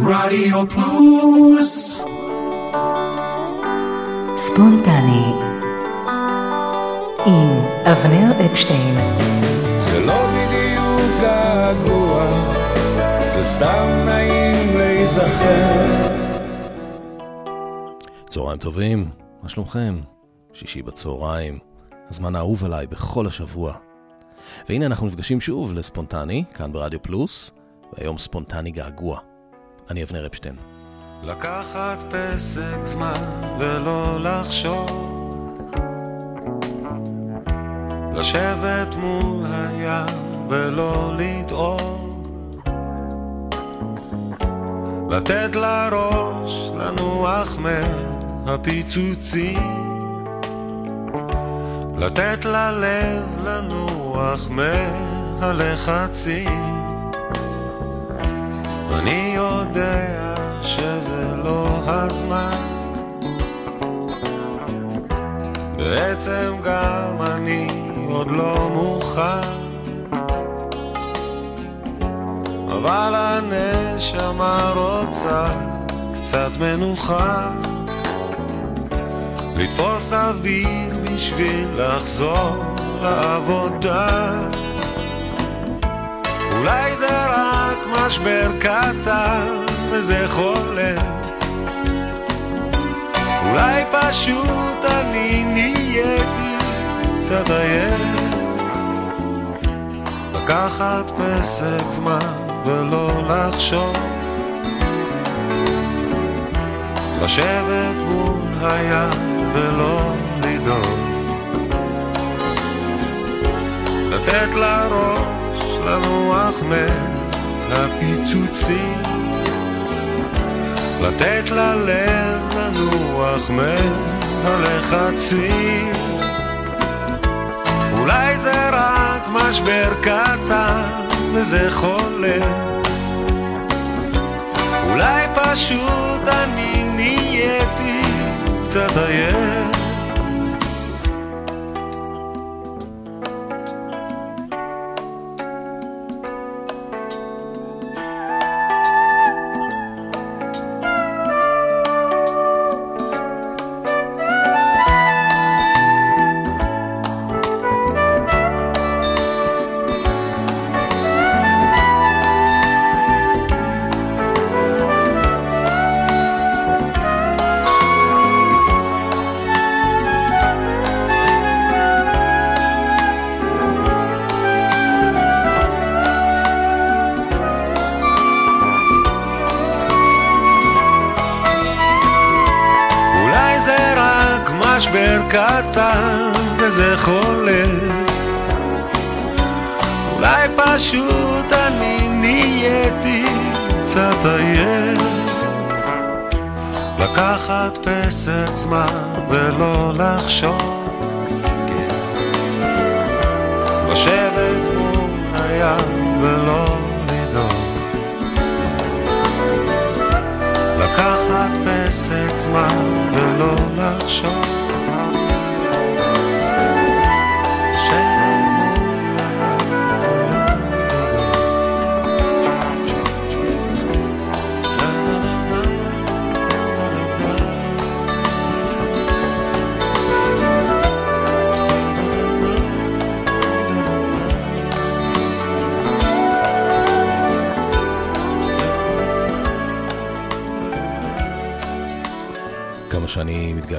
רדיו פלוס ספונטני עם אבנר אפשטיין זה לא בדיוק געגוע, זה סתם נעים להיזכר. צהריים טובים, מה שלומכם? שישי בצהריים, הזמן האהוב עליי בכל השבוע. והנה אנחנו נפגשים שוב לספונטני, כאן ברדיו פלוס, והיום ספונטני געגוע. אני אבנר אפשטיין. לקחת פסק זמן ולא לחשוב. לשבת מול הים ולא לדאוג. לתת לראש לנוח מהפיצוצים. לתת ללב לנוח מהלחצים אני יודע שזה לא הזמן. בעצם גם אני עוד לא מוכן. אבל הנשמה רוצה קצת מנוחה. לתפוס אוויר בשביל לחזור לעבודה אולי זה רק משבר קטן וזה חולף אולי פשוט אני נהייתי קצת עייף. לקחת פסק זמן ולא לחשוב. לשבת מול הים ולא לדאוג. לתת לראש לנוח מהפיצוצים לתת ללב לנוח מהלחצים אולי זה רק משבר קטן וזה חולף אולי פשוט אני נהייתי קצת עייף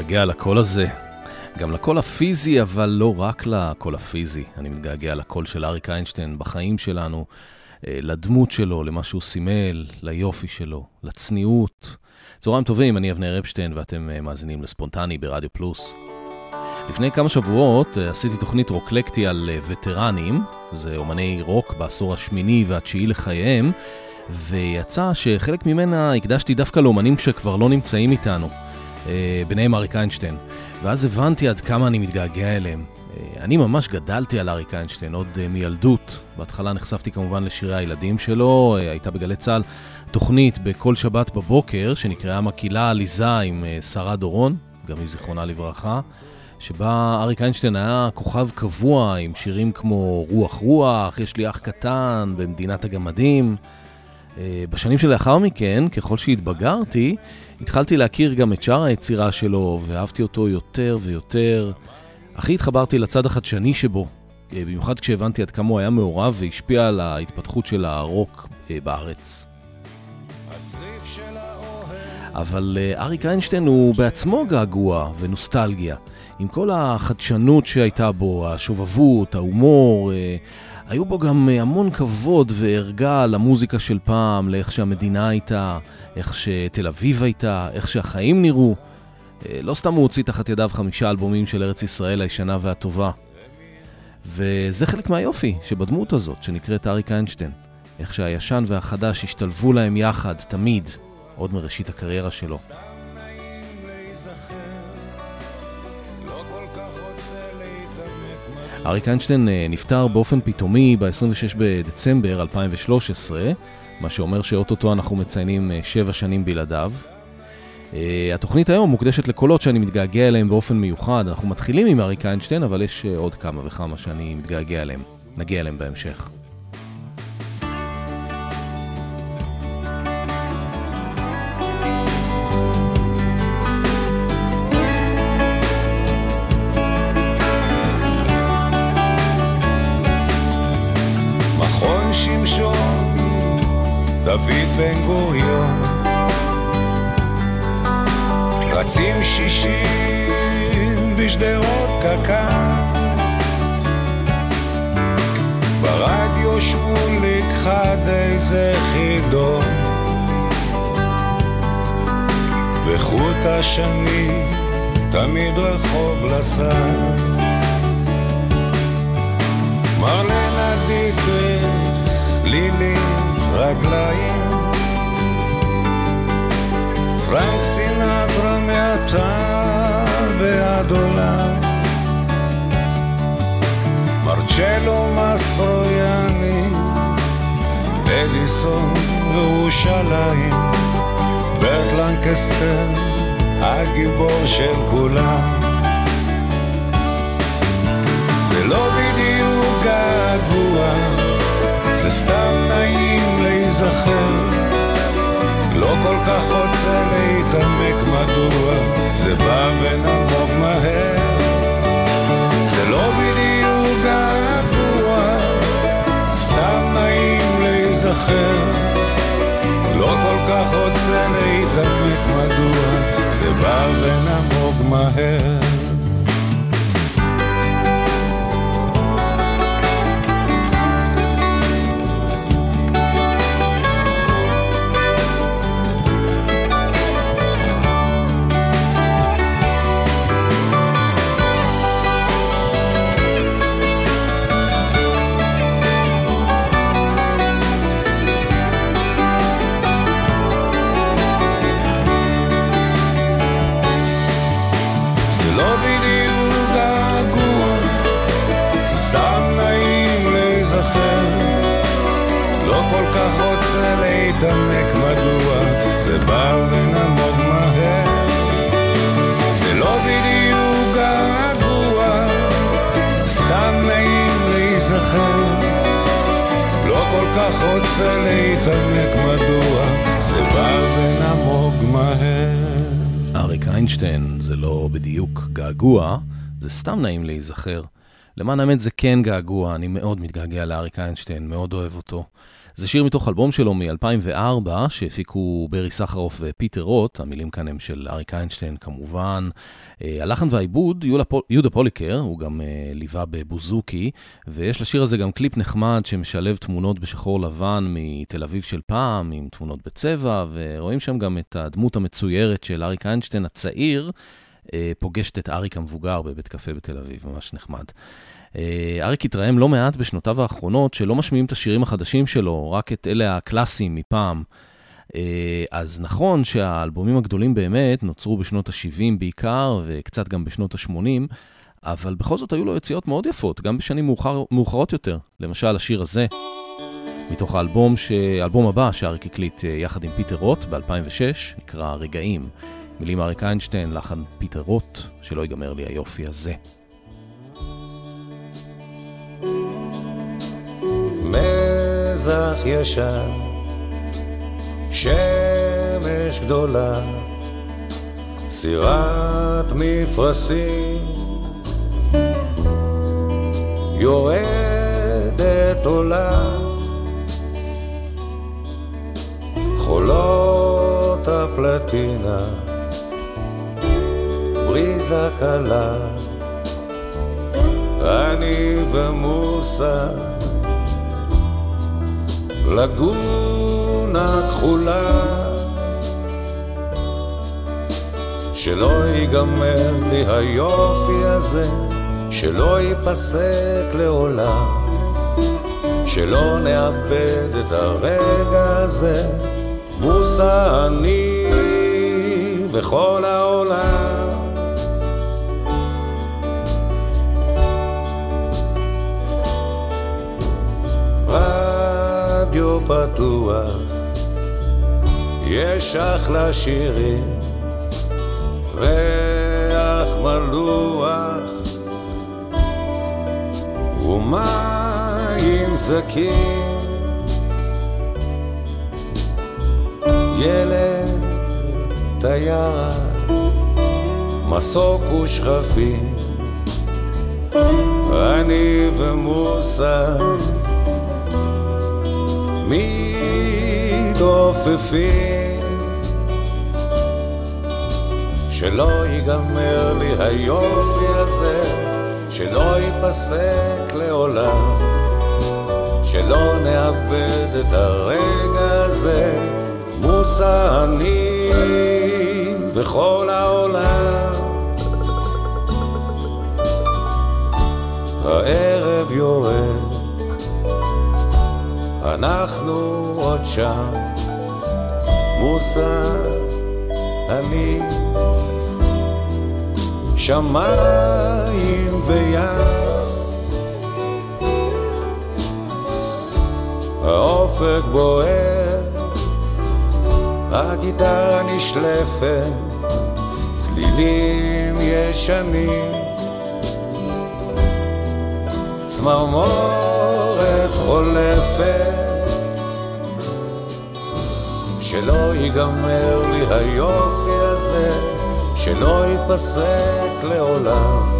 מתגעגע לקול הזה, גם לקול הפיזי, אבל לא רק לקול הפיזי. אני מתגעגע לקול של אריק איינשטיין בחיים שלנו, אה, לדמות שלו, למה שהוא סימל, ליופי שלו, לצניעות. צהריים טובים, אני אבנר אפשטיין ואתם אה, מאזינים לספונטני ברדיו פלוס. לפני כמה שבועות אה, עשיתי תוכנית רוקלקטי על וטרנים, זה אומני רוק בעשור השמיני והתשיעי לחייהם, ויצא שחלק ממנה הקדשתי דווקא לאומנים שכבר לא נמצאים איתנו, ביניהם אריק איינשטיין. ואז הבנתי עד כמה אני מתגעגע אליהם. אה, אני ממש גדלתי על אריק איינשטיין עוד אה, מילדות. בהתחלה נחשפתי כמובן לשירי הילדים שלו, אה, הייתה בגלי צה"ל תוכנית בכל שבת בבוקר, שנקראה מקהילה עליזה עם אה, שרה דורון, גם היא זיכרונה לברכה. שבה אריק איינשטיין היה כוכב קבוע עם שירים כמו רוח רוח, יש לי אח קטן, במדינת הגמדים. אה, בשנים שלאחר מכן, ככל שהתבגרתי, התחלתי להכיר גם את שאר היצירה שלו, ואהבתי אותו יותר ויותר. הכי התחברתי לצד החדשני שבו, אה, במיוחד כשהבנתי עד כמה הוא היה מעורב והשפיע על ההתפתחות של הרוק אה, בארץ. אבל אריק איינשטיין הוא בעצמו געגוע ונוסטלגיה. עם כל החדשנות שהייתה בו, השובבות, ההומור, היו בו גם אה, המון כבוד וערגה למוזיקה של פעם, לאיך שהמדינה הייתה, איך שתל אביב הייתה, איך שהחיים נראו. אה, לא סתם הוא הוציא תחת ידיו חמישה אלבומים של ארץ ישראל הישנה והטובה. וזה חלק מהיופי שבדמות הזאת, שנקראת אריק איינשטיין. איך שהישן והחדש השתלבו להם יחד, תמיד, עוד מראשית הקריירה שלו. אריק איינשטיין אה, נפטר באופן פתאומי ב-26 בדצמבר 2013, מה שאומר שאוטוטו אנחנו מציינים 7 אה, שנים בלעדיו. אה, התוכנית היום מוקדשת לקולות שאני מתגעגע אליהם באופן מיוחד. אנחנו מתחילים עם אריק איינשטיין, אבל יש עוד כמה וכמה שאני מתגעגע אליהם. נגיע אליהם בהמשך. דוד בן גוריון. רצים שישים בשדרות קק"ל. ברדיו שמוליק חד איזה חידון. וחוט השני תמיד רחוב לסל. מרלנה דיטריך, לילי רגליים. פרנק סינטרה מעתה ועד עולם. מרצ'לו מסטרויאני אדיסון ירושלים ברט לנקסטר הגיבור של כולם. זה לא בדיוק געגוע זה סתם נעים להיזכר. לא כל כך רוצה להתעמק מדוע זה בא ונמוג מהר. זה לא בדיוק געגוע סתם נעים להיזכר. לא כל כך רוצה להתעמק מדוע זה בא ונמוג מהר להתעמק מדוע זה בא ונמוג מהר זה לא בדיוק געגוע סתם נעים להיזכר לא כל כך רוצה להתעמק מדוע זה בא ונמוג מהר אריק איינשטיין זה לא בדיוק געגוע, זה סתם נעים להיזכר. למען האמת זה כן געגוע, אני מאוד מתגעגע לאריק איינשטיין, מאוד אוהב אותו. זה שיר מתוך אלבום שלו מ-2004, שהפיקו ברי סחרוף ופיטר רוט, המילים כאן הם של אריק איינשטיין כמובן. אה, הלחן והעיבוד, יהודה פוליקר, הוא גם אה, ליווה בבוזוקי, ויש לשיר הזה גם קליפ נחמד שמשלב תמונות בשחור לבן מתל אביב של פעם, עם תמונות בצבע, ורואים שם גם את הדמות המצוירת של אריק איינשטיין הצעיר. אה, פוגשת את אריק המבוגר בבית קפה בתל אביב, ממש נחמד. אה, אריק התרעם לא מעט בשנותיו האחרונות שלא משמיעים את השירים החדשים שלו, רק את אלה הקלאסיים מפעם. אה, אז נכון שהאלבומים הגדולים באמת נוצרו בשנות ה-70 בעיקר, וקצת גם בשנות ה-80, אבל בכל זאת היו לו יציאות מאוד יפות, גם בשנים מאוחר, מאוחרות יותר. למשל, השיר הזה, מתוך האלבום, ש... האלבום הבא שאריק הקליט יחד עם פיטר רוט ב-2006, נקרא רגעים. מילים אריק איינשטיין, לחן פיטר רוט, שלא ייגמר לי היופי הזה. מזח ישן שמש גדולה, סירת מפרשים, יורדת עולה, חולות הפלטינה, בריזה קלה, אני ומוסה, לגונה כחולה. שלא ייגמר לי היופי הזה, שלא ייפסק לעולם, שלא נאבד את הרגע הזה, מוסה אני וכל העולם. רדיו פתוח, יש אחלה שירים. ריח מלוח. ומים זקים ילד תייר מסוק ושכפים אני ומוסה מתעופפים שלא ייגמר לי היופי הזה, שלא ייפסק לעולם, שלא נאבד את הרגע הזה, מוסה אני וכל העולם. הערב יורד, אנחנו עוד שם, מוסה אני שמיים וים. האופק בוער, הגיטרה נשלפת, צלילים ישנים. צמרמורת חולפת, שלא ייגמר לי היופי הזה. שלא ייפסק לעולם,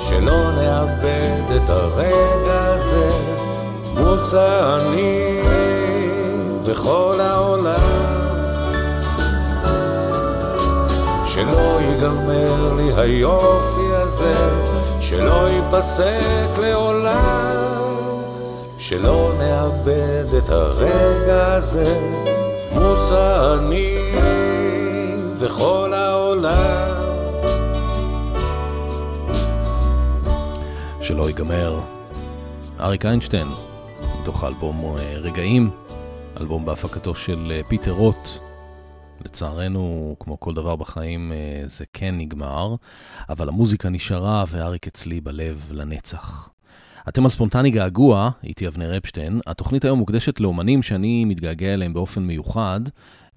שלא נאבד את הרגע הזה, מוסה אני וכל העולם. שלא ייגמר לי היופי הזה, שלא ייפסק לעולם, שלא נאבד את הרגע הזה, מוסה אני וכל העולם. שלא ייגמר. אריק איינשטיין, מתוך האלבום רגעים, אלבום בהפקתו של אה, פיטר רוט. לצערנו, כמו כל דבר בחיים, אה, זה כן נגמר, אבל המוזיקה נשארה ואריק אצלי בלב לנצח. אתם על ספונטני געגוע, איתי אבנר אפשטיין. התוכנית היום מוקדשת לאומנים שאני מתגעגע אליהם באופן מיוחד.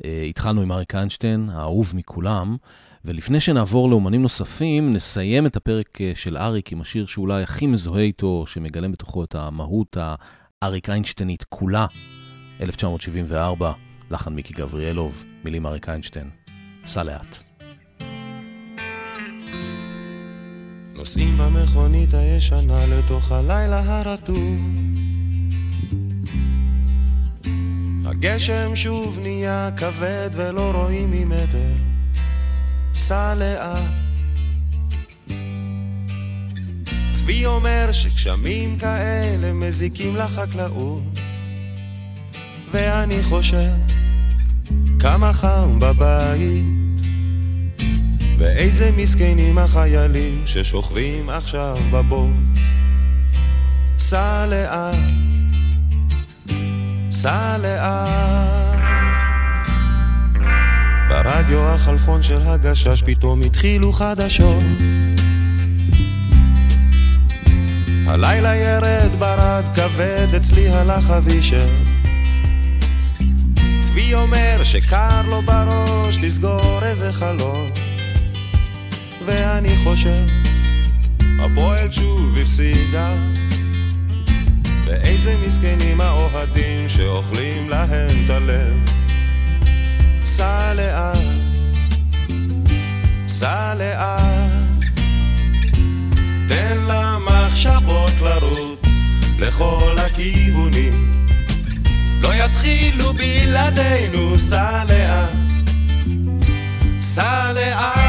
אה, התחלנו עם אריק איינשטיין, האהוב מכולם, ולפני שנעבור לאומנים נוספים, נסיים את הפרק אה, של אריק עם השיר שאולי הכי מזוהה איתו, שמגלם בתוכו את המהות האריק איינשטיינית כולה, 1974, לחן מיקי גבריאלוב, מילים אריק איינשטיין. סע לאט. נוסעים במכונית הישנה לתוך הלילה הרטוב. הגשם שוב נהיה כבד ולא רואים ממטר, סע לאט. צבי אומר שגשמים כאלה מזיקים לחקלאות, ואני חושב כמה חם בבית, ואיזה מסכנים החיילים ששוכבים עכשיו בבוץ. סע לאט סע לאט. ברדיו החלפון של הגשש פתאום התחילו חדשות. הלילה ירד ברד כבד, אצלי הלך אבישר. צבי אומר שקר לו בראש, תסגור איזה חלון. ואני חושב, הפועל שוב הפסידה. ואיזה מסכנים האוהדים שאוכלים להם את הלב. סע לאט, סע לאט, תן למחשבות לרוץ לכל הכיוונים. לא יתחילו בלעדינו, סע לאט, סע לאט.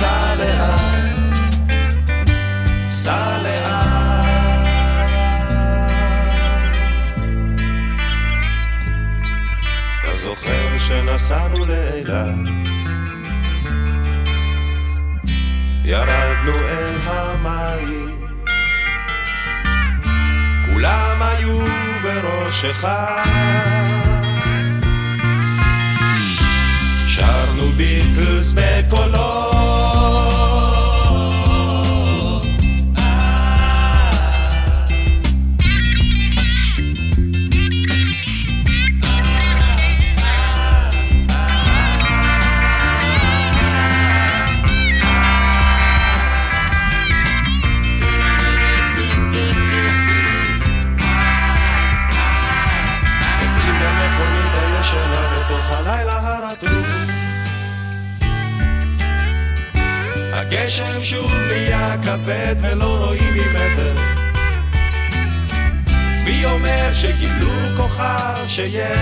סע לאילת? ירדנו אל המים, כולם היו. שרנו ביטלס בקולות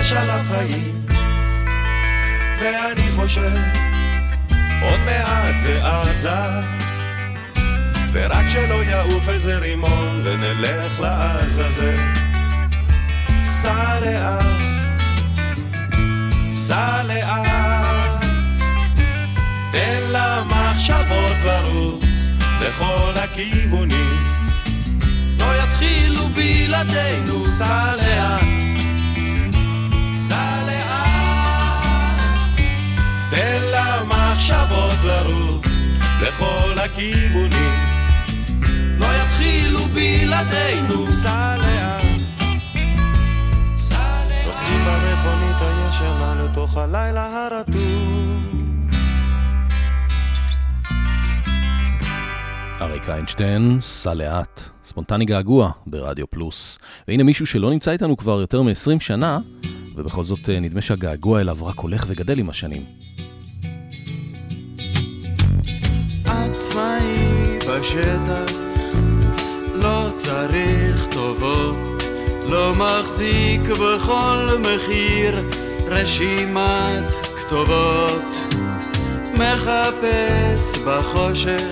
שיש עליו חיים ואני חושב עוד מעט זה עזה ורק שלא יעוף איזה רימון ונלך לעזאזל. סע לאט, סע לאט, תן למחשבות לרוץ לכל הכיוונים. לא יתחילו בלעדינו, סע לאט, תן למחשבות לרוץ לכל הכיוונים. לא יתחילו בלעדינו, סע לאט. נוסעים במכונית הישנה לתוך הלילה הרטוב. אריק איינשטיין, סע לאט, ספונטני געגוע ברדיו פלוס. והנה מישהו שלא נמצא איתנו כבר יותר מ-20 שנה, ובכל זאת אה, נדמה שהגעגוע אליו רק הולך וגדל עם השנים. בשטח, לא צריך טובות, לא מחזיק בכל מחיר רשימת כתובות. מחפש בחושך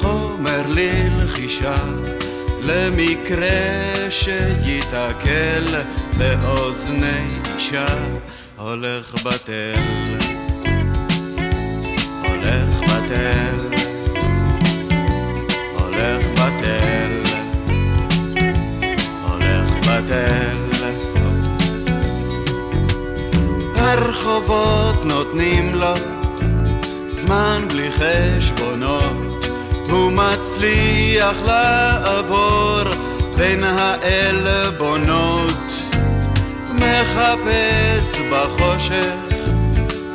חומר ללחישה, למקרה שיתקל באוזני אישה, הולך בתל. חשבונות, הוא מצליח לעבור בין העלבונות, מחפש בחושך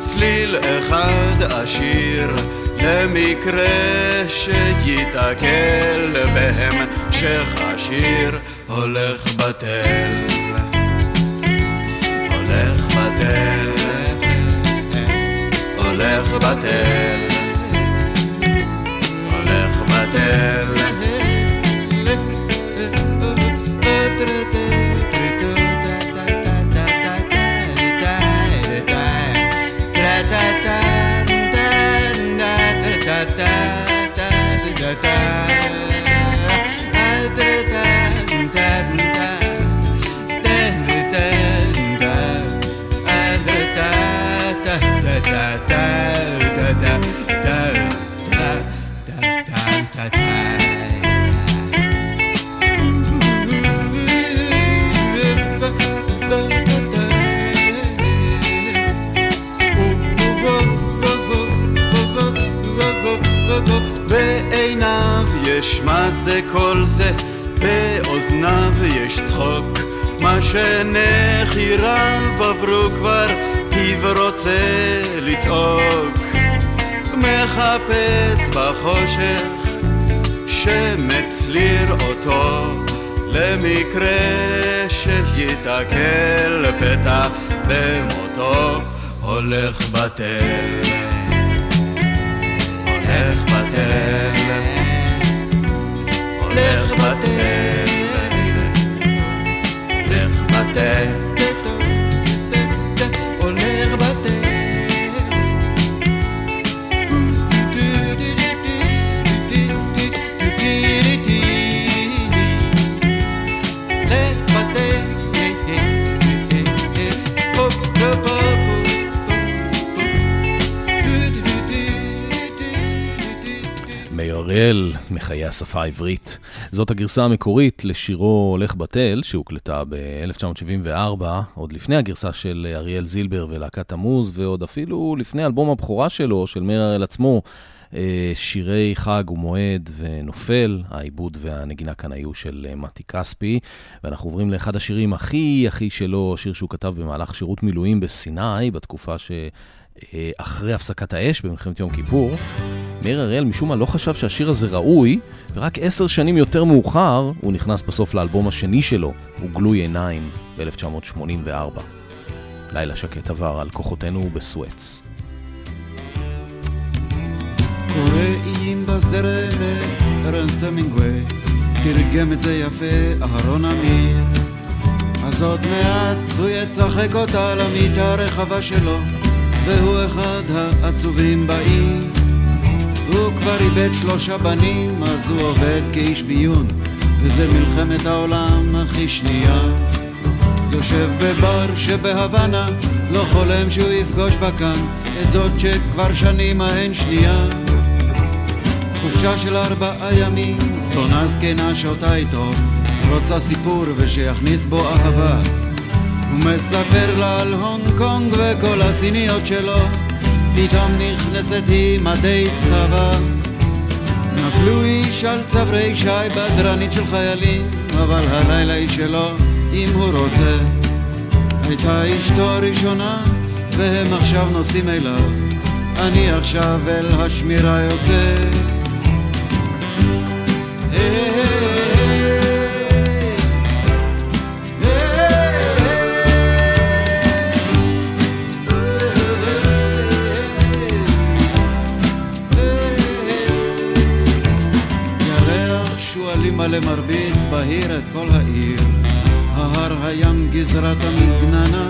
צליל אחד עשיר למקרה שיתקל בהמשך השיר הולך בתל הולך בתל הולך בתל הולך מה זה כל זה? באוזניו יש צחוק, מה שנחיריו עברו כבר, פיו רוצה לצעוק. מחפש בחושך שמץ לראותו, למקרה שיתקל פתע במותו, הולך בטל, הולך השפה העברית. זאת הגרסה המקורית לשירו "הולך בתל", שהוקלטה ב-1974, עוד לפני הגרסה של אריאל זילבר ולהקת המוז, ועוד אפילו לפני אלבום הבכורה שלו, של מאיר אריאל עצמו, אה, שירי חג ומועד ונופל, העיבוד והנגינה כאן היו של אה, מתי כספי, ואנחנו עוברים לאחד השירים הכי הכי שלו, שיר שהוא כתב במהלך שירות מילואים בסיני, בתקופה ש... אה, אחרי הפסקת האש במלחמת יום כיפור, מאיר אריאל משום מה לא חשב שהשיר הזה ראוי, ורק עשר שנים יותר מאוחר הוא נכנס בסוף לאלבום השני שלו, הוא גלוי עיניים, ב-1984. לילה שקט עבר על כוחותינו בסואץ. קורא איים בזרמת, ארנסט המינגווי, תרגם את זה יפה אהרון אמיר. אז עוד מעט הוא יצחק אותה למיטה הרחבה שלו. והוא אחד העצובים בעיר. הוא כבר איבד שלושה בנים, אז הוא עובד כאיש ביון, וזה מלחמת העולם הכי שנייה. יושב בבר שבהוואנה, לא חולם שהוא יפגוש בה כאן, את זאת שכבר שנים ההן שנייה. חופשה של ארבעה ימים, זונה זקנה שותה איתו, רוצה סיפור ושיכניס בו אהבה. הוא מספר לה על הונג קונג וכל הסיניות שלו פתאום נכנסת היא מדי צבא. נפלו איש על צברי שי בדרנית של חיילים אבל הלילה היא שלו אם הוא רוצה. הייתה אשתו הראשונה והם עכשיו נוסעים אליו. אני עכשיו אל השמירה יוצא מלא מרביץ בהיר את כל העיר. ההר הים גזרת המגננה,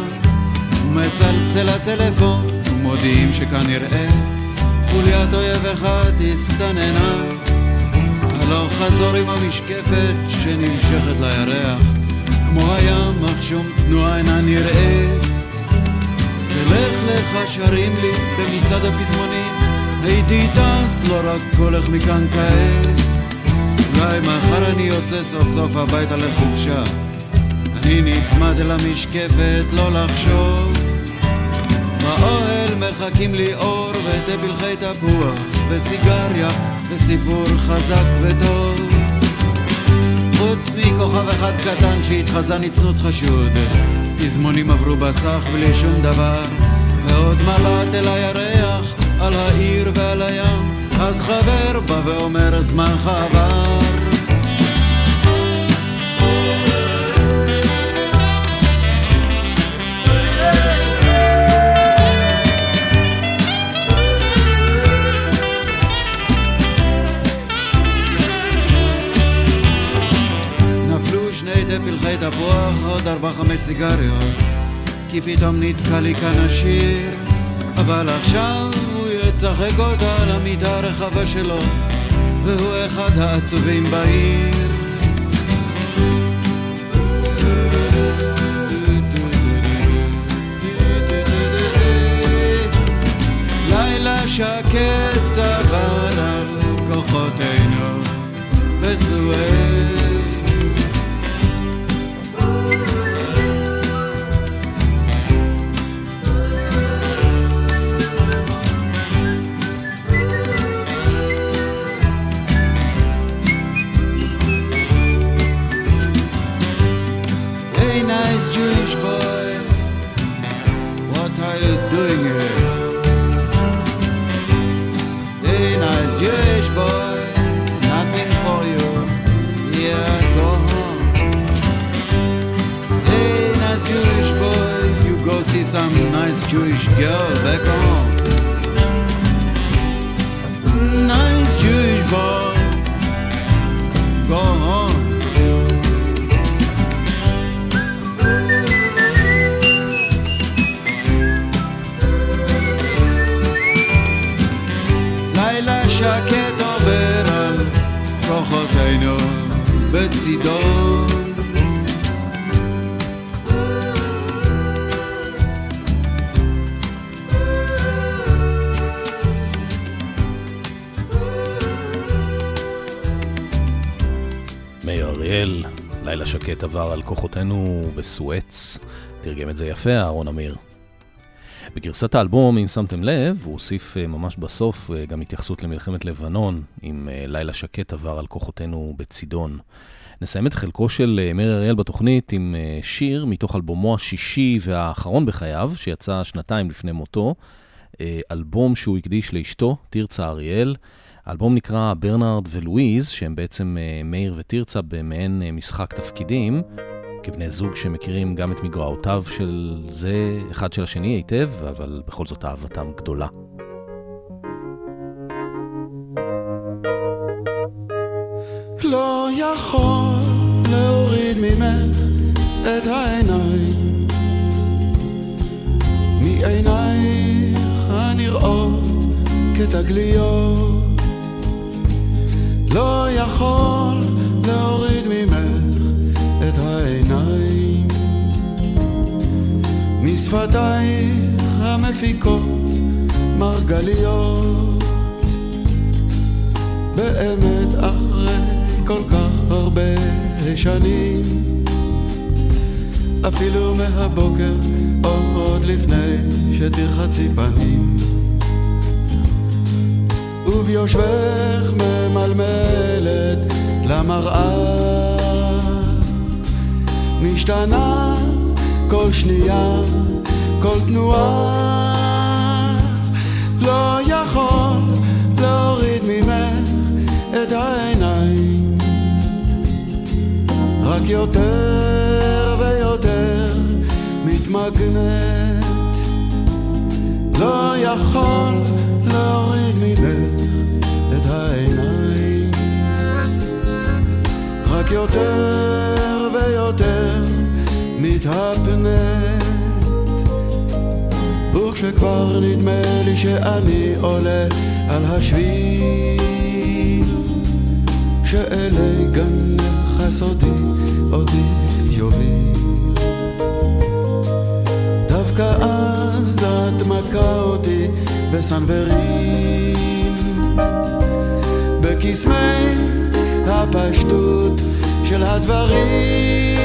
מצלצל הטלפון, ומודיעים שכנראה חוליית אויב אחד הסתננה. הלוך חזור עם המשקפת שנמשכת לירח, כמו הים אך שום תנועה אינה נראית. תלך לך שרים לי במצעד הפזמונים, הייתי טס לא רק הולך מכאן כעת. אולי מחר אני יוצא סוף סוף הביתה לחופשה. אני נצמד אל המשקפת לא לחשוב. באוהל מחכים לי אור ותה פלחי תפוח וסיגריה וסיפור חזק וטוב. חוץ מכוכב אחד קטן שהתחזה נצנוץ חשוד. תזמונים עברו בסך בלי שום דבר ועוד מבט אל הירח על העיר ועל הים אז חבר בא ואומר זמנך עבר נפלו שני פלחי תפוח, עוד ארבע חמש סיגריות כי פתאום נתקע לי כאן השיר אבל עכשיו צחק אותה על המיטה הרחבה שלו, והוא אחד העצובים בעיר. שקט עבר על כוחותינו בסואל שקט עבר על כוחותינו בסואץ, תרגם את זה יפה אהרון אמיר. בגרסת האלבום, אם שמתם לב, הוא הוסיף אה, ממש בסוף אה, גם התייחסות למלחמת לבנון, עם אה, לילה שקט עבר על כוחותינו בצידון. נסיים את חלקו של מאיר אריאל בתוכנית עם שיר מתוך אלבומו השישי והאחרון בחייו, שיצא שנתיים לפני מותו, אלבום שהוא הקדיש לאשתו, תרצה אריאל. האלבום נקרא ברנרד ולואיז, שהם בעצם מאיר ותרצה במעין משחק תפקידים. כבני זוג שמכירים גם את מגרעותיו של זה אחד של השני היטב, אבל בכל זאת אהבתם גדולה. לא יכול להוריד ממך את העיניים מעינייך הנראות כתגליות לא יכול להוריד ממך את העיניים. משפתייך המפיקות מרגליות באמת אחרי כל כך הרבה שנים. אפילו מהבוקר עוד לפני שתרחצי פנים וביושבך ממלמלת למראה. משתנה כל שנייה, כל תנועה. לא יכול להוריד ממך את העיניים. רק יותר ויותר מתמגנט. לא יכול רק יותר ויותר מתהפנת. וכשכבר נדמה לי שאני עולה על השביל שאלי גנך הסודי אותי יוביל. דווקא אז את מכה אותי בסנוורים בקסמי הפשטות של הדברים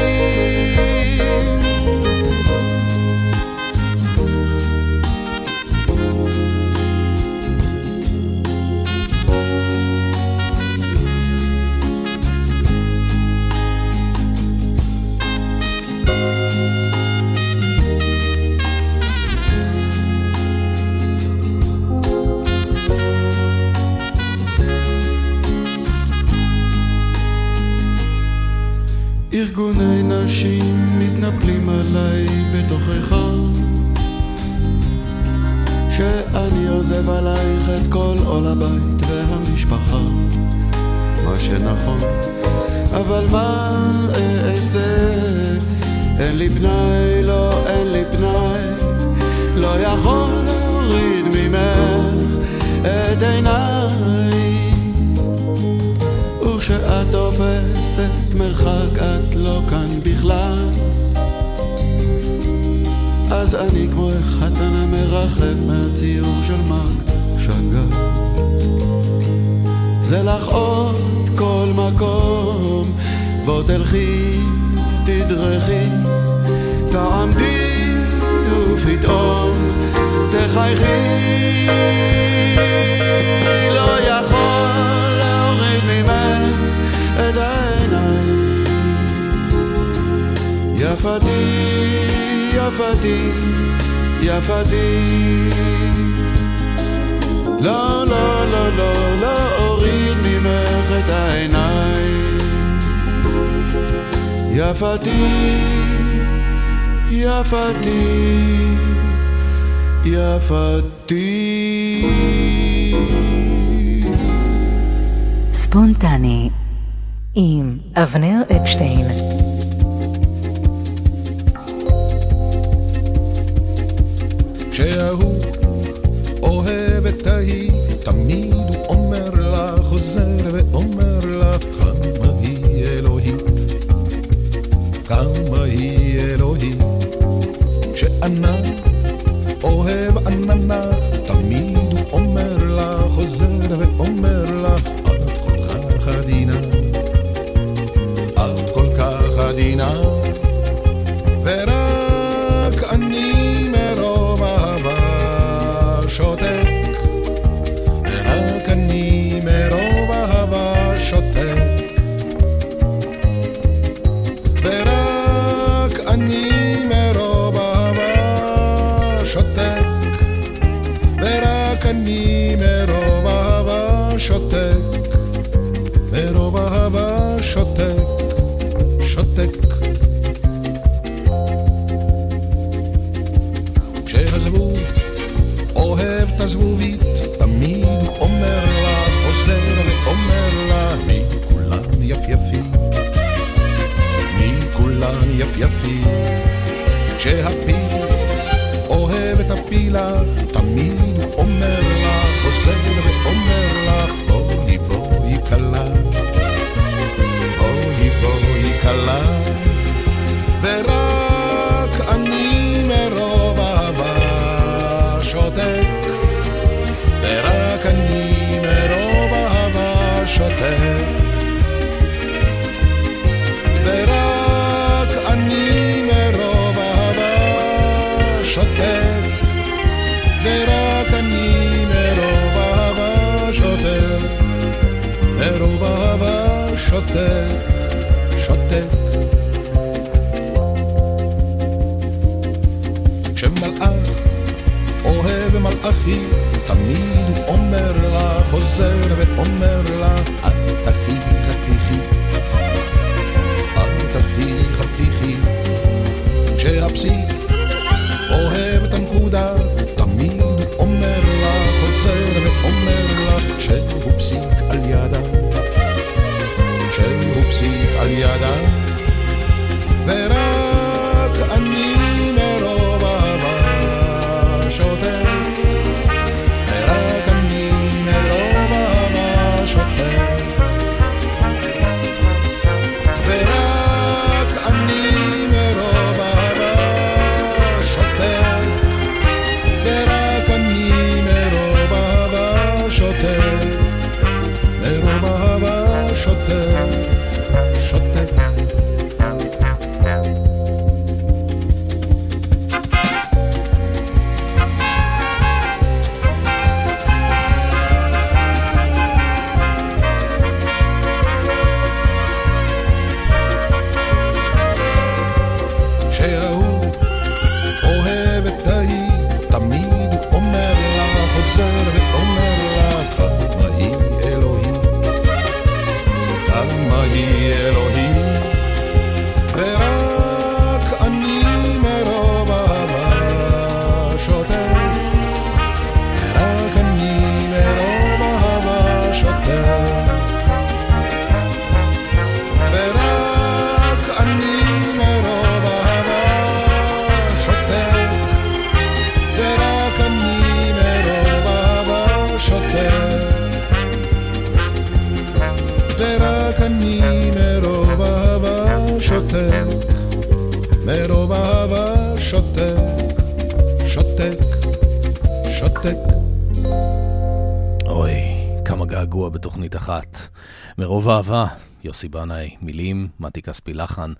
יוסי בנאי, מילים, מתי כספי לחן,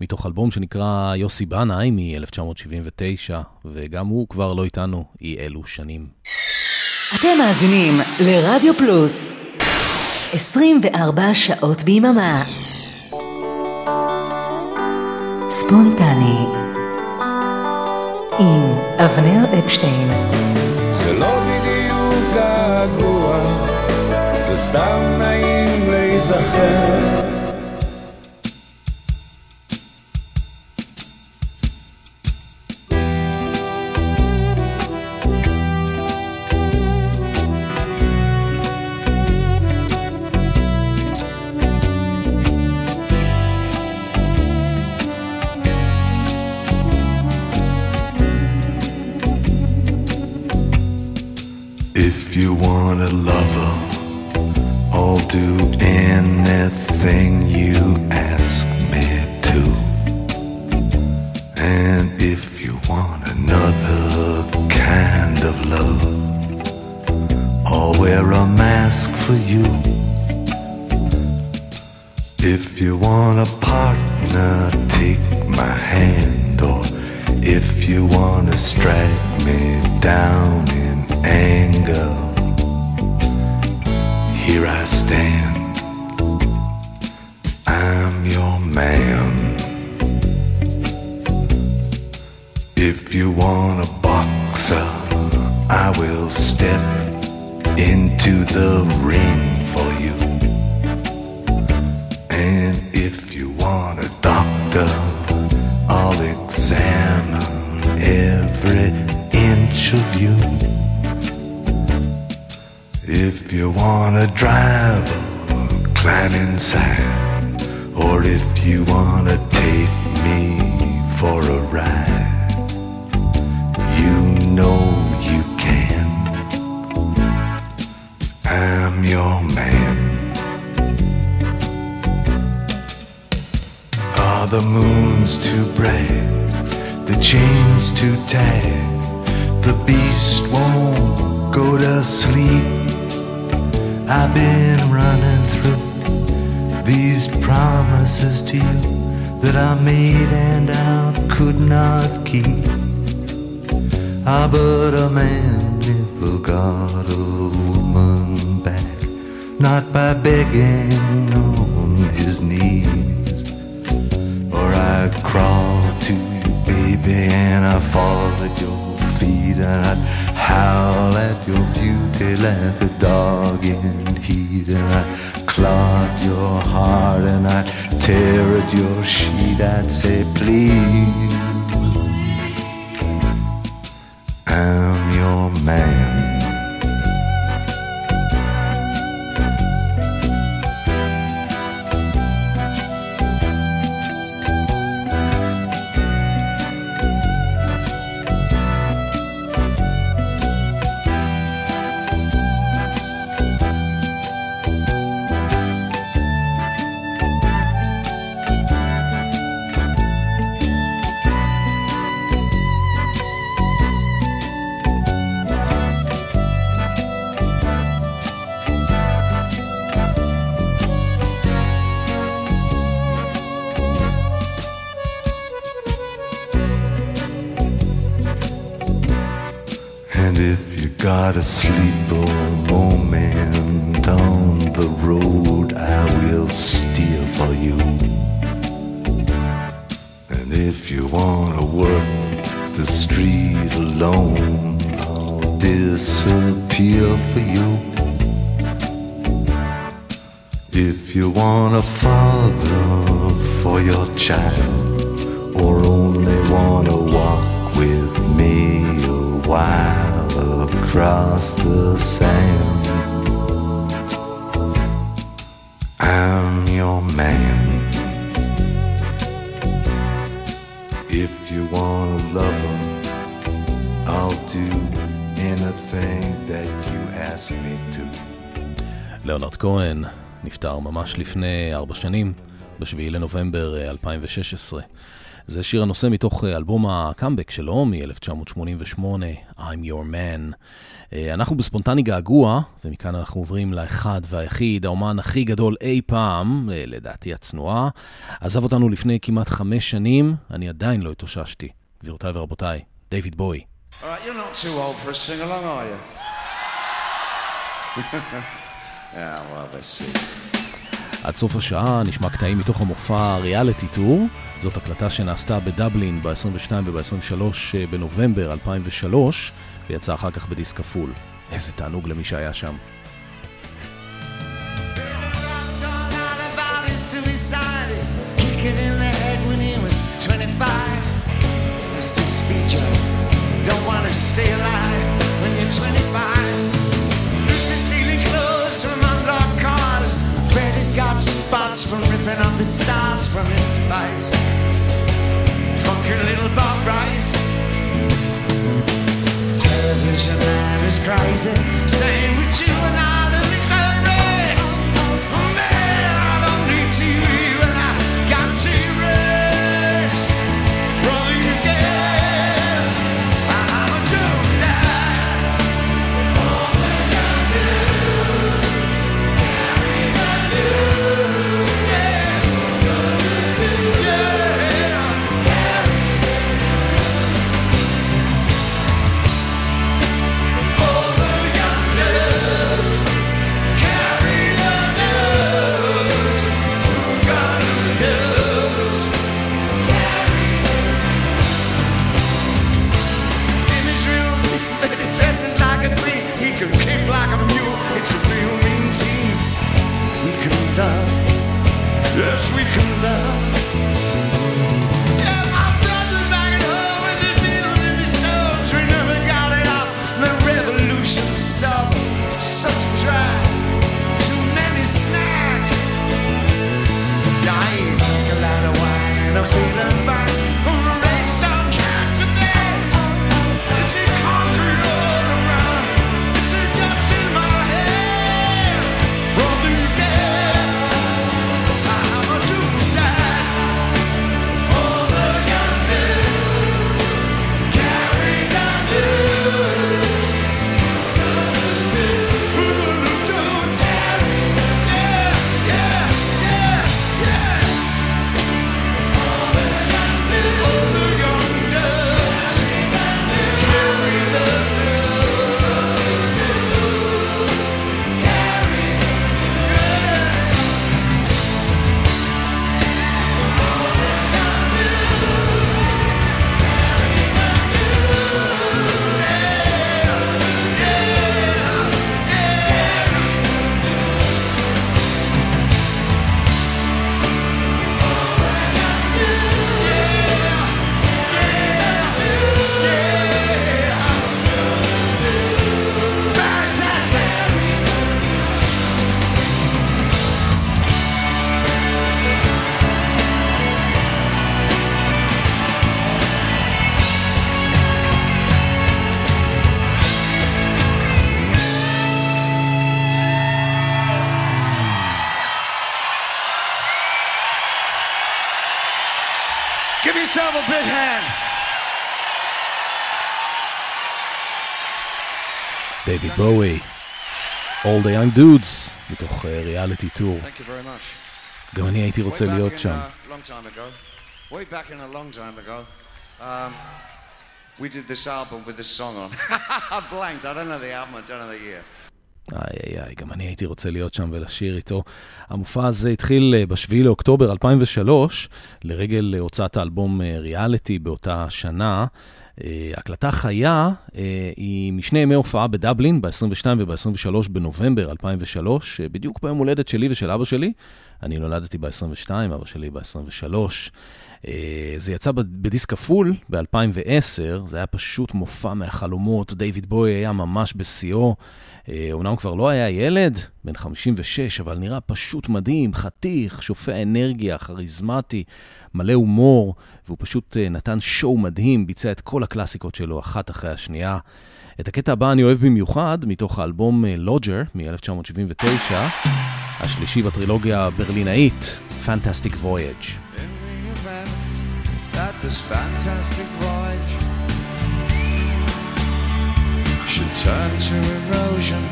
מתוך אלבום שנקרא יוסי בנאי מ-1979, וגם הוא כבר לא איתנו אי אלו שנים. אתם מאזינים לרדיו פלוס 24 שעות ביממה. ספונטני עם אבנר אפשטיין זה לא בדיוק געגוע, זה סתם נעים a. the moons too bright? The chains too tight? The beast won't go to sleep. I've been running through these promises to you that I made and I could not keep. Ah, but a man never got a woman back, not by begging on his knees. I'd crawl to you, baby, and I fall at your feet, and I'd howl at your beauty like a dog in heat, and I'd clog your heart, and I'd tear at your sheet. I'd say, please, I'm your man. for your child, or only wanna walk with me a while across the sand, I'm your man. If you want a lover, I'll do anything that you ask me to. ליאונרד כהן נפטר ממש לפני ארבע שנים, ב-7 לנובמבר אה, 2016. זה שיר הנושא מתוך אה, אלבום הקאמבק שלו מ-1988, I'm Your Man. אה, אנחנו בספונטני געגוע, ומכאן אנחנו עוברים לאחד והיחיד, האומן הכי גדול אי פעם, אה, לדעתי הצנועה. עזב אותנו לפני כמעט חמש שנים, אני עדיין לא התאוששתי. גבירותיי ורבותיי, דיוויד בוי. Yeah, well, let's see. עד סוף השעה נשמע קטעים מתוך המופע ריאליטי טור. זאת הקלטה שנעשתה בדבלין ב-22 וב-23 בנובמבר 2003, ויצא אחר כך בדיסק כפול. איזה תענוג למי שהיה שם. about his suicide, kicking in the head when he was 25. Mr. Speecher, don't want to stay alive when you're 25. Freddy's spots from ripping off the stars from his face. Funky little Bob Rice. Television man is crazy. Saying with you and I, yourself a big hand. דייוויד בואי, All the Young Dudes, מתוך ריאליטי טור. Thank you very much. גם אני הייתי רוצה Way back להיות in, שם. uh, long time ago. Way back in a long time ago. Um, we did this album with this song on. I blanked. I don't know the album. I don't know the year. איי איי איי, גם אני הייתי רוצה להיות שם ולשיר איתו. המופע הזה התחיל אה, ב-7 לאוקטובר 2003, לרגל אה, הוצאת האלבום אה, ריאליטי באותה שנה. הקלטה חיה היא משני ימי הופעה בדבלין, ב-22 וב-23 בנובמבר 2003, אה, בדיוק ביום הולדת שלי ושל אבא שלי. אני נולדתי ב-22, אבא שלי ב-23. אה, זה יצא בדיסק כפול ב-2010, זה היה פשוט מופע מהחלומות, דיוויד בוי היה ממש בשיאו. אה, אומנם כבר לא היה ילד, בן 56, אבל נראה פשוט מדהים, חתיך, שופע אנרגיה, כריזמטי, מלא הומור, והוא פשוט אה, נתן שואו מדהים, ביצע את כל הקלאסיקות שלו אחת אחרי השנייה. את הקטע הבא אני אוהב במיוחד, מתוך האלבום לוג'ר מ-1979, השלישי בטרילוגיה הברלינאית, Fantastic Voyage. That this fantastic voyage should turn to erosion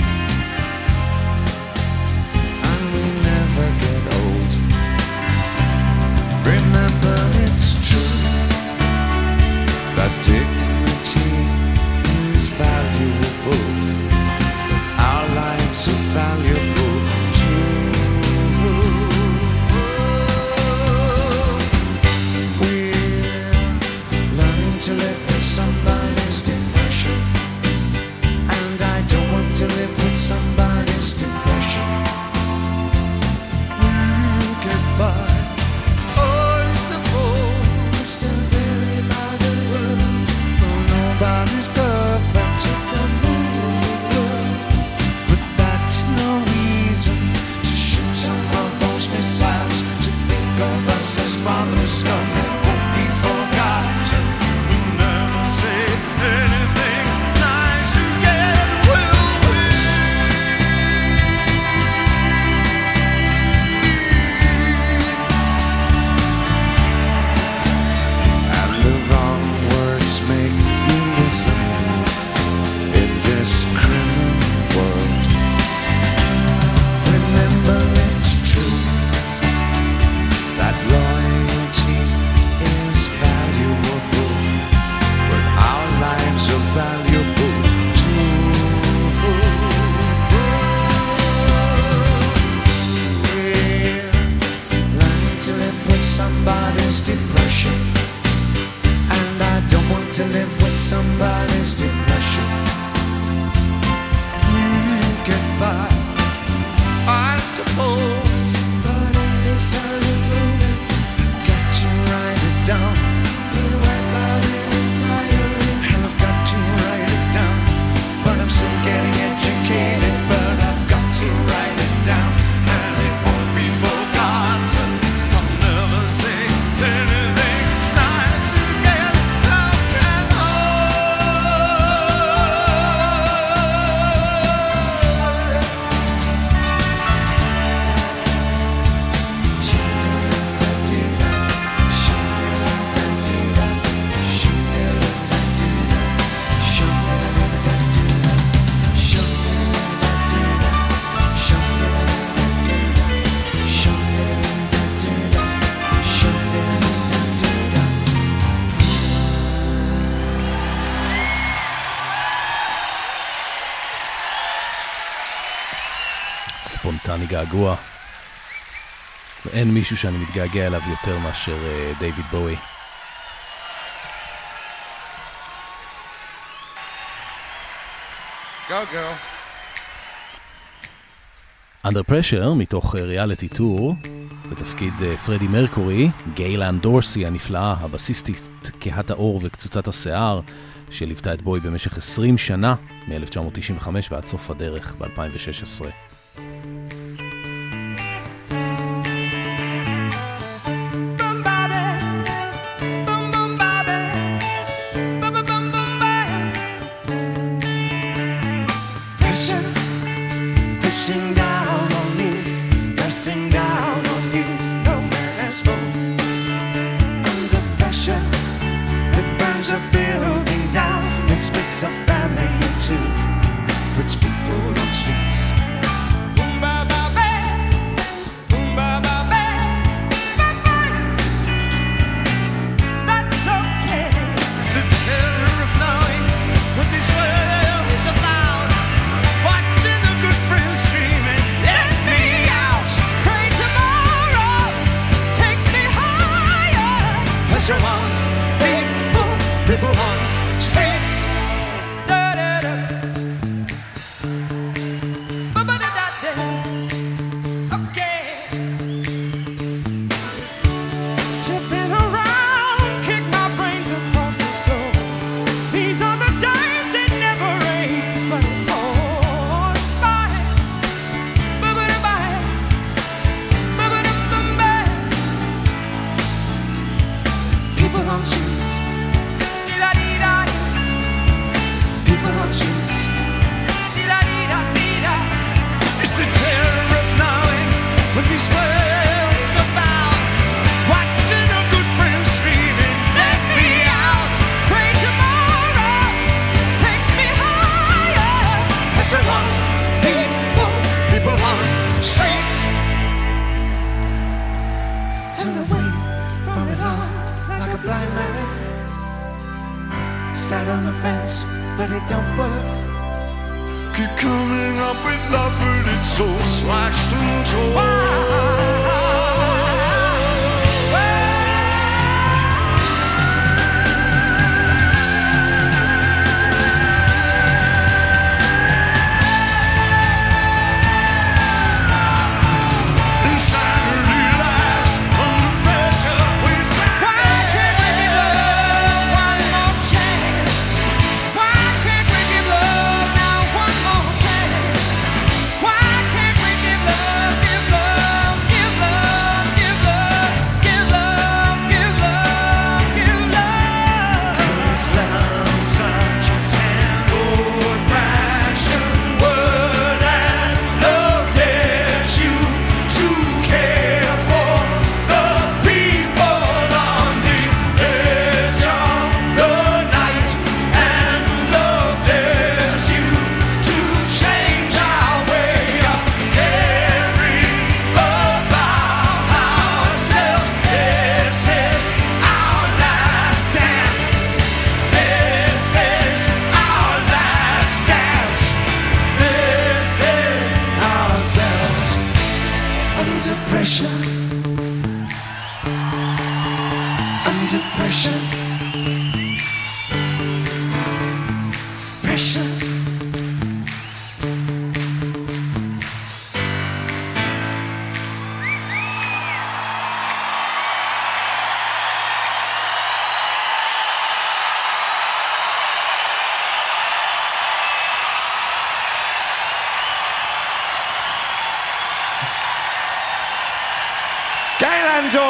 and we never get old. Remember it's true that dignity is valuable. Our lives are valuable אני געגוע. ואין מישהו שאני מתגעגע אליו יותר מאשר uh, בואי. Go, girl. Under Pressure, מתוך אה, ריאליטי טור, בתפקיד פרדי מרקורי, גיילן דורסי הנפלאה, הבסיסטית, כהת האור וקצוצת השיער, שליוותה את בוי במשך 20 שנה, מ-1995 ועד סוף הדרך ב-2016.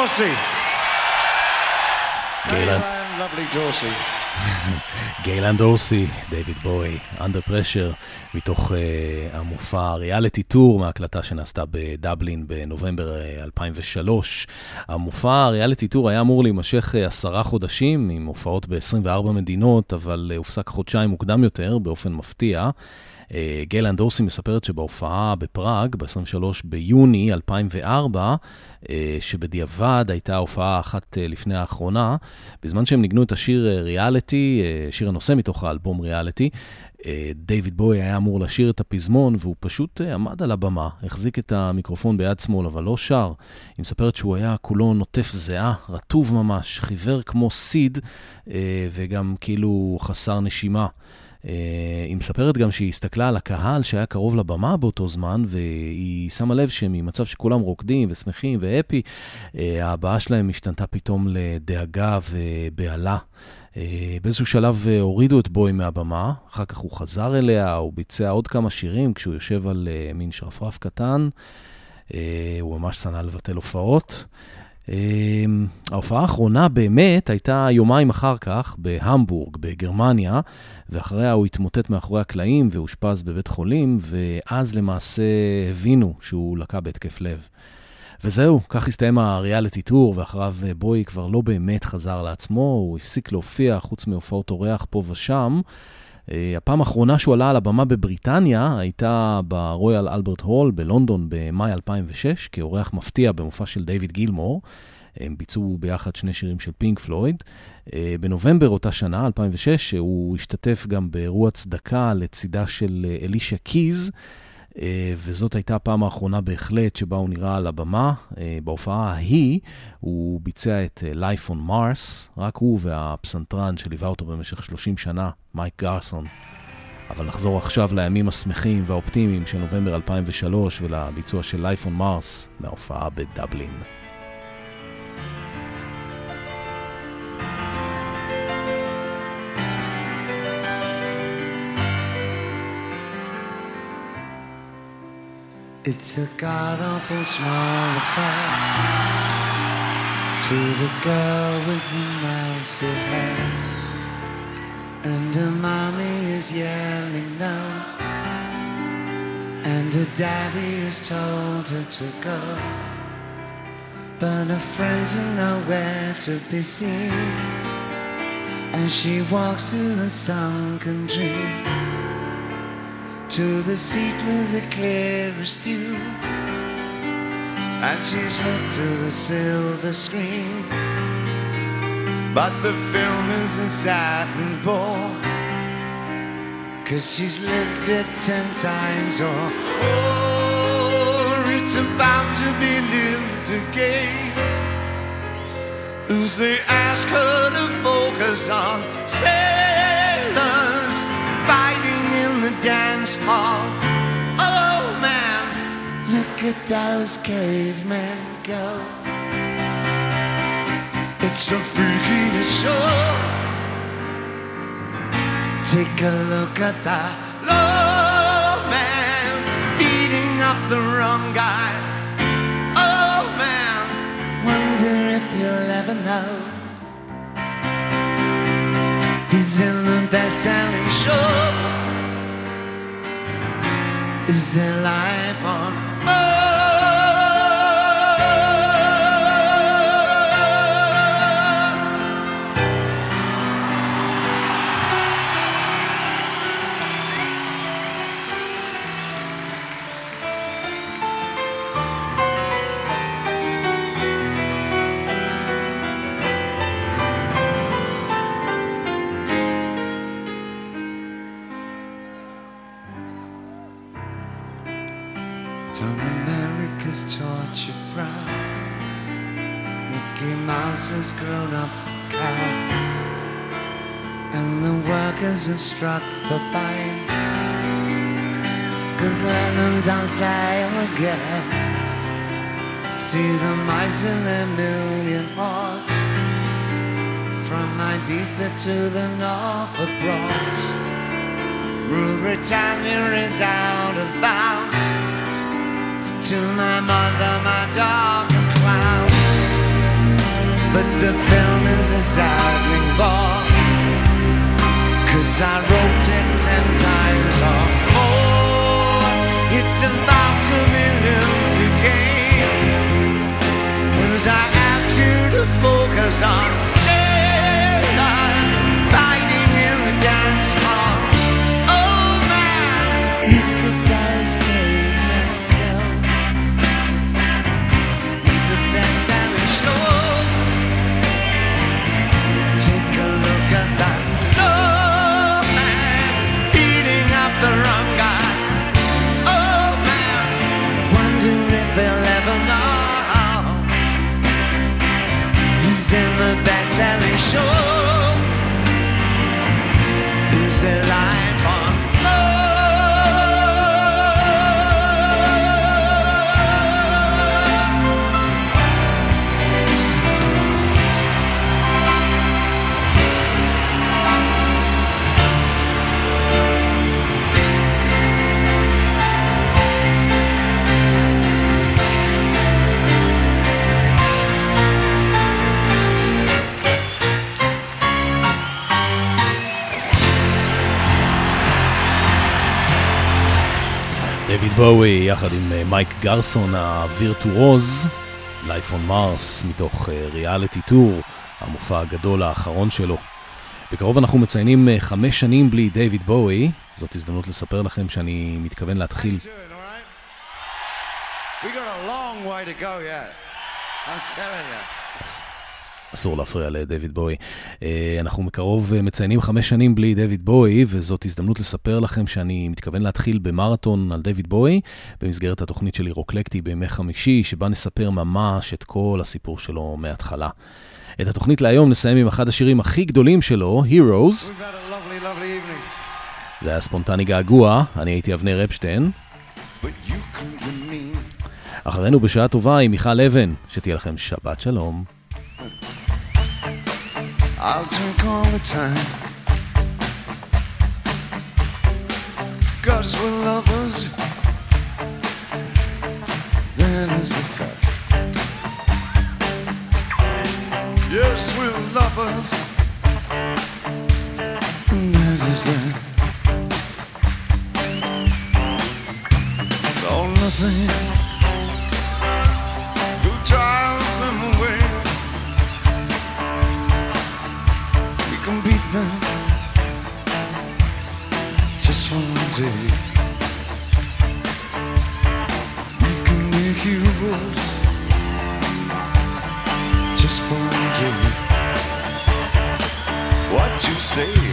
דורסי. גייל אן. גייל אן דורסי, דייוויד בוי, under pressure, מתוך אה, המופע reality tour מהקלטה שנעשתה בדבלין בנובמבר אה, 2003. המופע reality tour היה אמור להימשך אה, עשרה אה, חודשים עם הופעות ב-24 מדינות, אבל אה, הופסק חודשיים מוקדם יותר באופן מפתיע. אה, גייל אן דורסי מספרת שבהופעה בפראג, ב-23 ביוני 2004, אה, שבדיעבד הייתה הופעה אחת אה, לפני האחרונה, בזמן שהם ניגנו את השיר ריאליטי, שיר הנושא מתוך האלבום ריאליטי, דייוויד בוי היה אמור לשיר את הפזמון, והוא פשוט עמד על הבמה, החזיק את המיקרופון ביד שמאל, אבל לא שר. היא מספרת שהוא היה כולו נוטף זיעה, רטוב ממש, חיוור כמו סיד, וגם כאילו חסר נשימה. היא מספרת גם שהיא הסתכלה על הקהל שהיה קרוב לבמה באותו זמן, והיא שמה לב שממצב שכולם רוקדים ושמחים והפי, ההבעה שלהם השתנתה פתאום לדאגה ובהלה. אה, באיזשהו שלב אה, הורידו את בוי מהבמה, אחר כך הוא חזר אליה, הוא ביצע עוד כמה שירים כשהוא יושב על אה, מין שרפרף קטן. הוא ממש שנא לבטל הופעות. ההופעה האחרונה באמת הייתה יומיים אחר כך בהמבורג, בגרמניה, ואחריה הוא התמוטט מאחורי הקלעים ואושפז בבית חולים, ואז למעשה הבינו שהוא לקה בהתקף לב. וזהו, כך הסתיים הריאליטי טור, ואחריו אה, בוי כבר לא באמת חזר לעצמו, הוא הפסיק להופיע חוץ מהופעות אורח פה ושם. אה, הפעם האחרונה שהוא עלה על הבמה בבריטניה הייתה ברויאל אלברט הול בלונדון במאי 2006, כאורח מפתיע במופע של דיוויד גילמור. הם ביצעו ביחד שני שירים של פינק פלויד. אה, בנובמבר אותה שנה, 2006, הוא השתתף גם באירוע צדקה לצידה של אלישה קיז. אה, וזאת הייתה הפעם האחרונה בהחלט שבה הוא נראה על הבמה. אה, בהופעה ההיא הוא ביצע את אה, Life on Mars, רק הוא והפסנתרן שליווה אותו במשך 30 שנה, מייק גרסון. אבל נחזור עכשיו לימים השמחים והאופטימיים של נובמבר 2003 ולביצוע של Life on Mars מההופעה בדבלין. It's a god awful small affair to the girl with the mousy hair. And her mommy is yelling no. And her daddy has told her to go. But her friends are nowhere to be seen. And she walks through a sunken dream to the seat with the clearest view. And she's hooked to the silver screen. But the film is a saddening bore. Cause she's lived it ten times or more. it's about to be lived again. As they ask her to focus on sailors fighting in the dance hall. Oh man, look at those cavemen go. It's a freaky show. Take a look at that low man beating up the wrong guy. Oh man, wonder if you'll ever know. He's in the best-selling show. Is there life on Mars? Lennon's on sale again. See the mice in their million hordes. From Ibiza to the Norfolk Broads. Rule Britannia is out of bounds to my mother, my dog, and clowns. But the film is a saddening bore. Cause I wrote it ten times or more. It's about to be lived again. As I ask you to focus on selling sure. בואי יחד עם אה, מייק גרסון הווירטואוז, Life on Mars מתוך ריאליטי טור, המופע הגדול האחרון שלו. בקרוב אנחנו מציינים אה, חמש שנים בלי דויד בואי, זאת הזדמנות לספר לכם שאני מתכוון להתחיל. Way to go yet. I'm telling you. אסור להפריע לדויד בואי. אה, אנחנו מקרוב אה, מציינים חמש שנים בלי דויד בואי, וזאת הזדמנות לספר לכם שאני מתכוון להתחיל במרתון על דויד בואי, במסגרת התוכנית שלי רוקלקטי בימי חמישי, שבה נספר ממש את כל הסיפור שלו מההתחלה. את התוכנית להיום נסיים עם אחד השירים הכי גדולים שלו, Heroes. Lovely, lovely. זה היה ספונטני געגוע, אני הייתי אבנר אפשטיין. אחרינו בשעה טובה עם מיכל אבן, שתהיה לכם שבת שלום. I'll drink all the time. Cause we're lovers. That is the fact. Yes, we're lovers. And that is that. Oh, nothing say You can make your voice Just for a day What you say.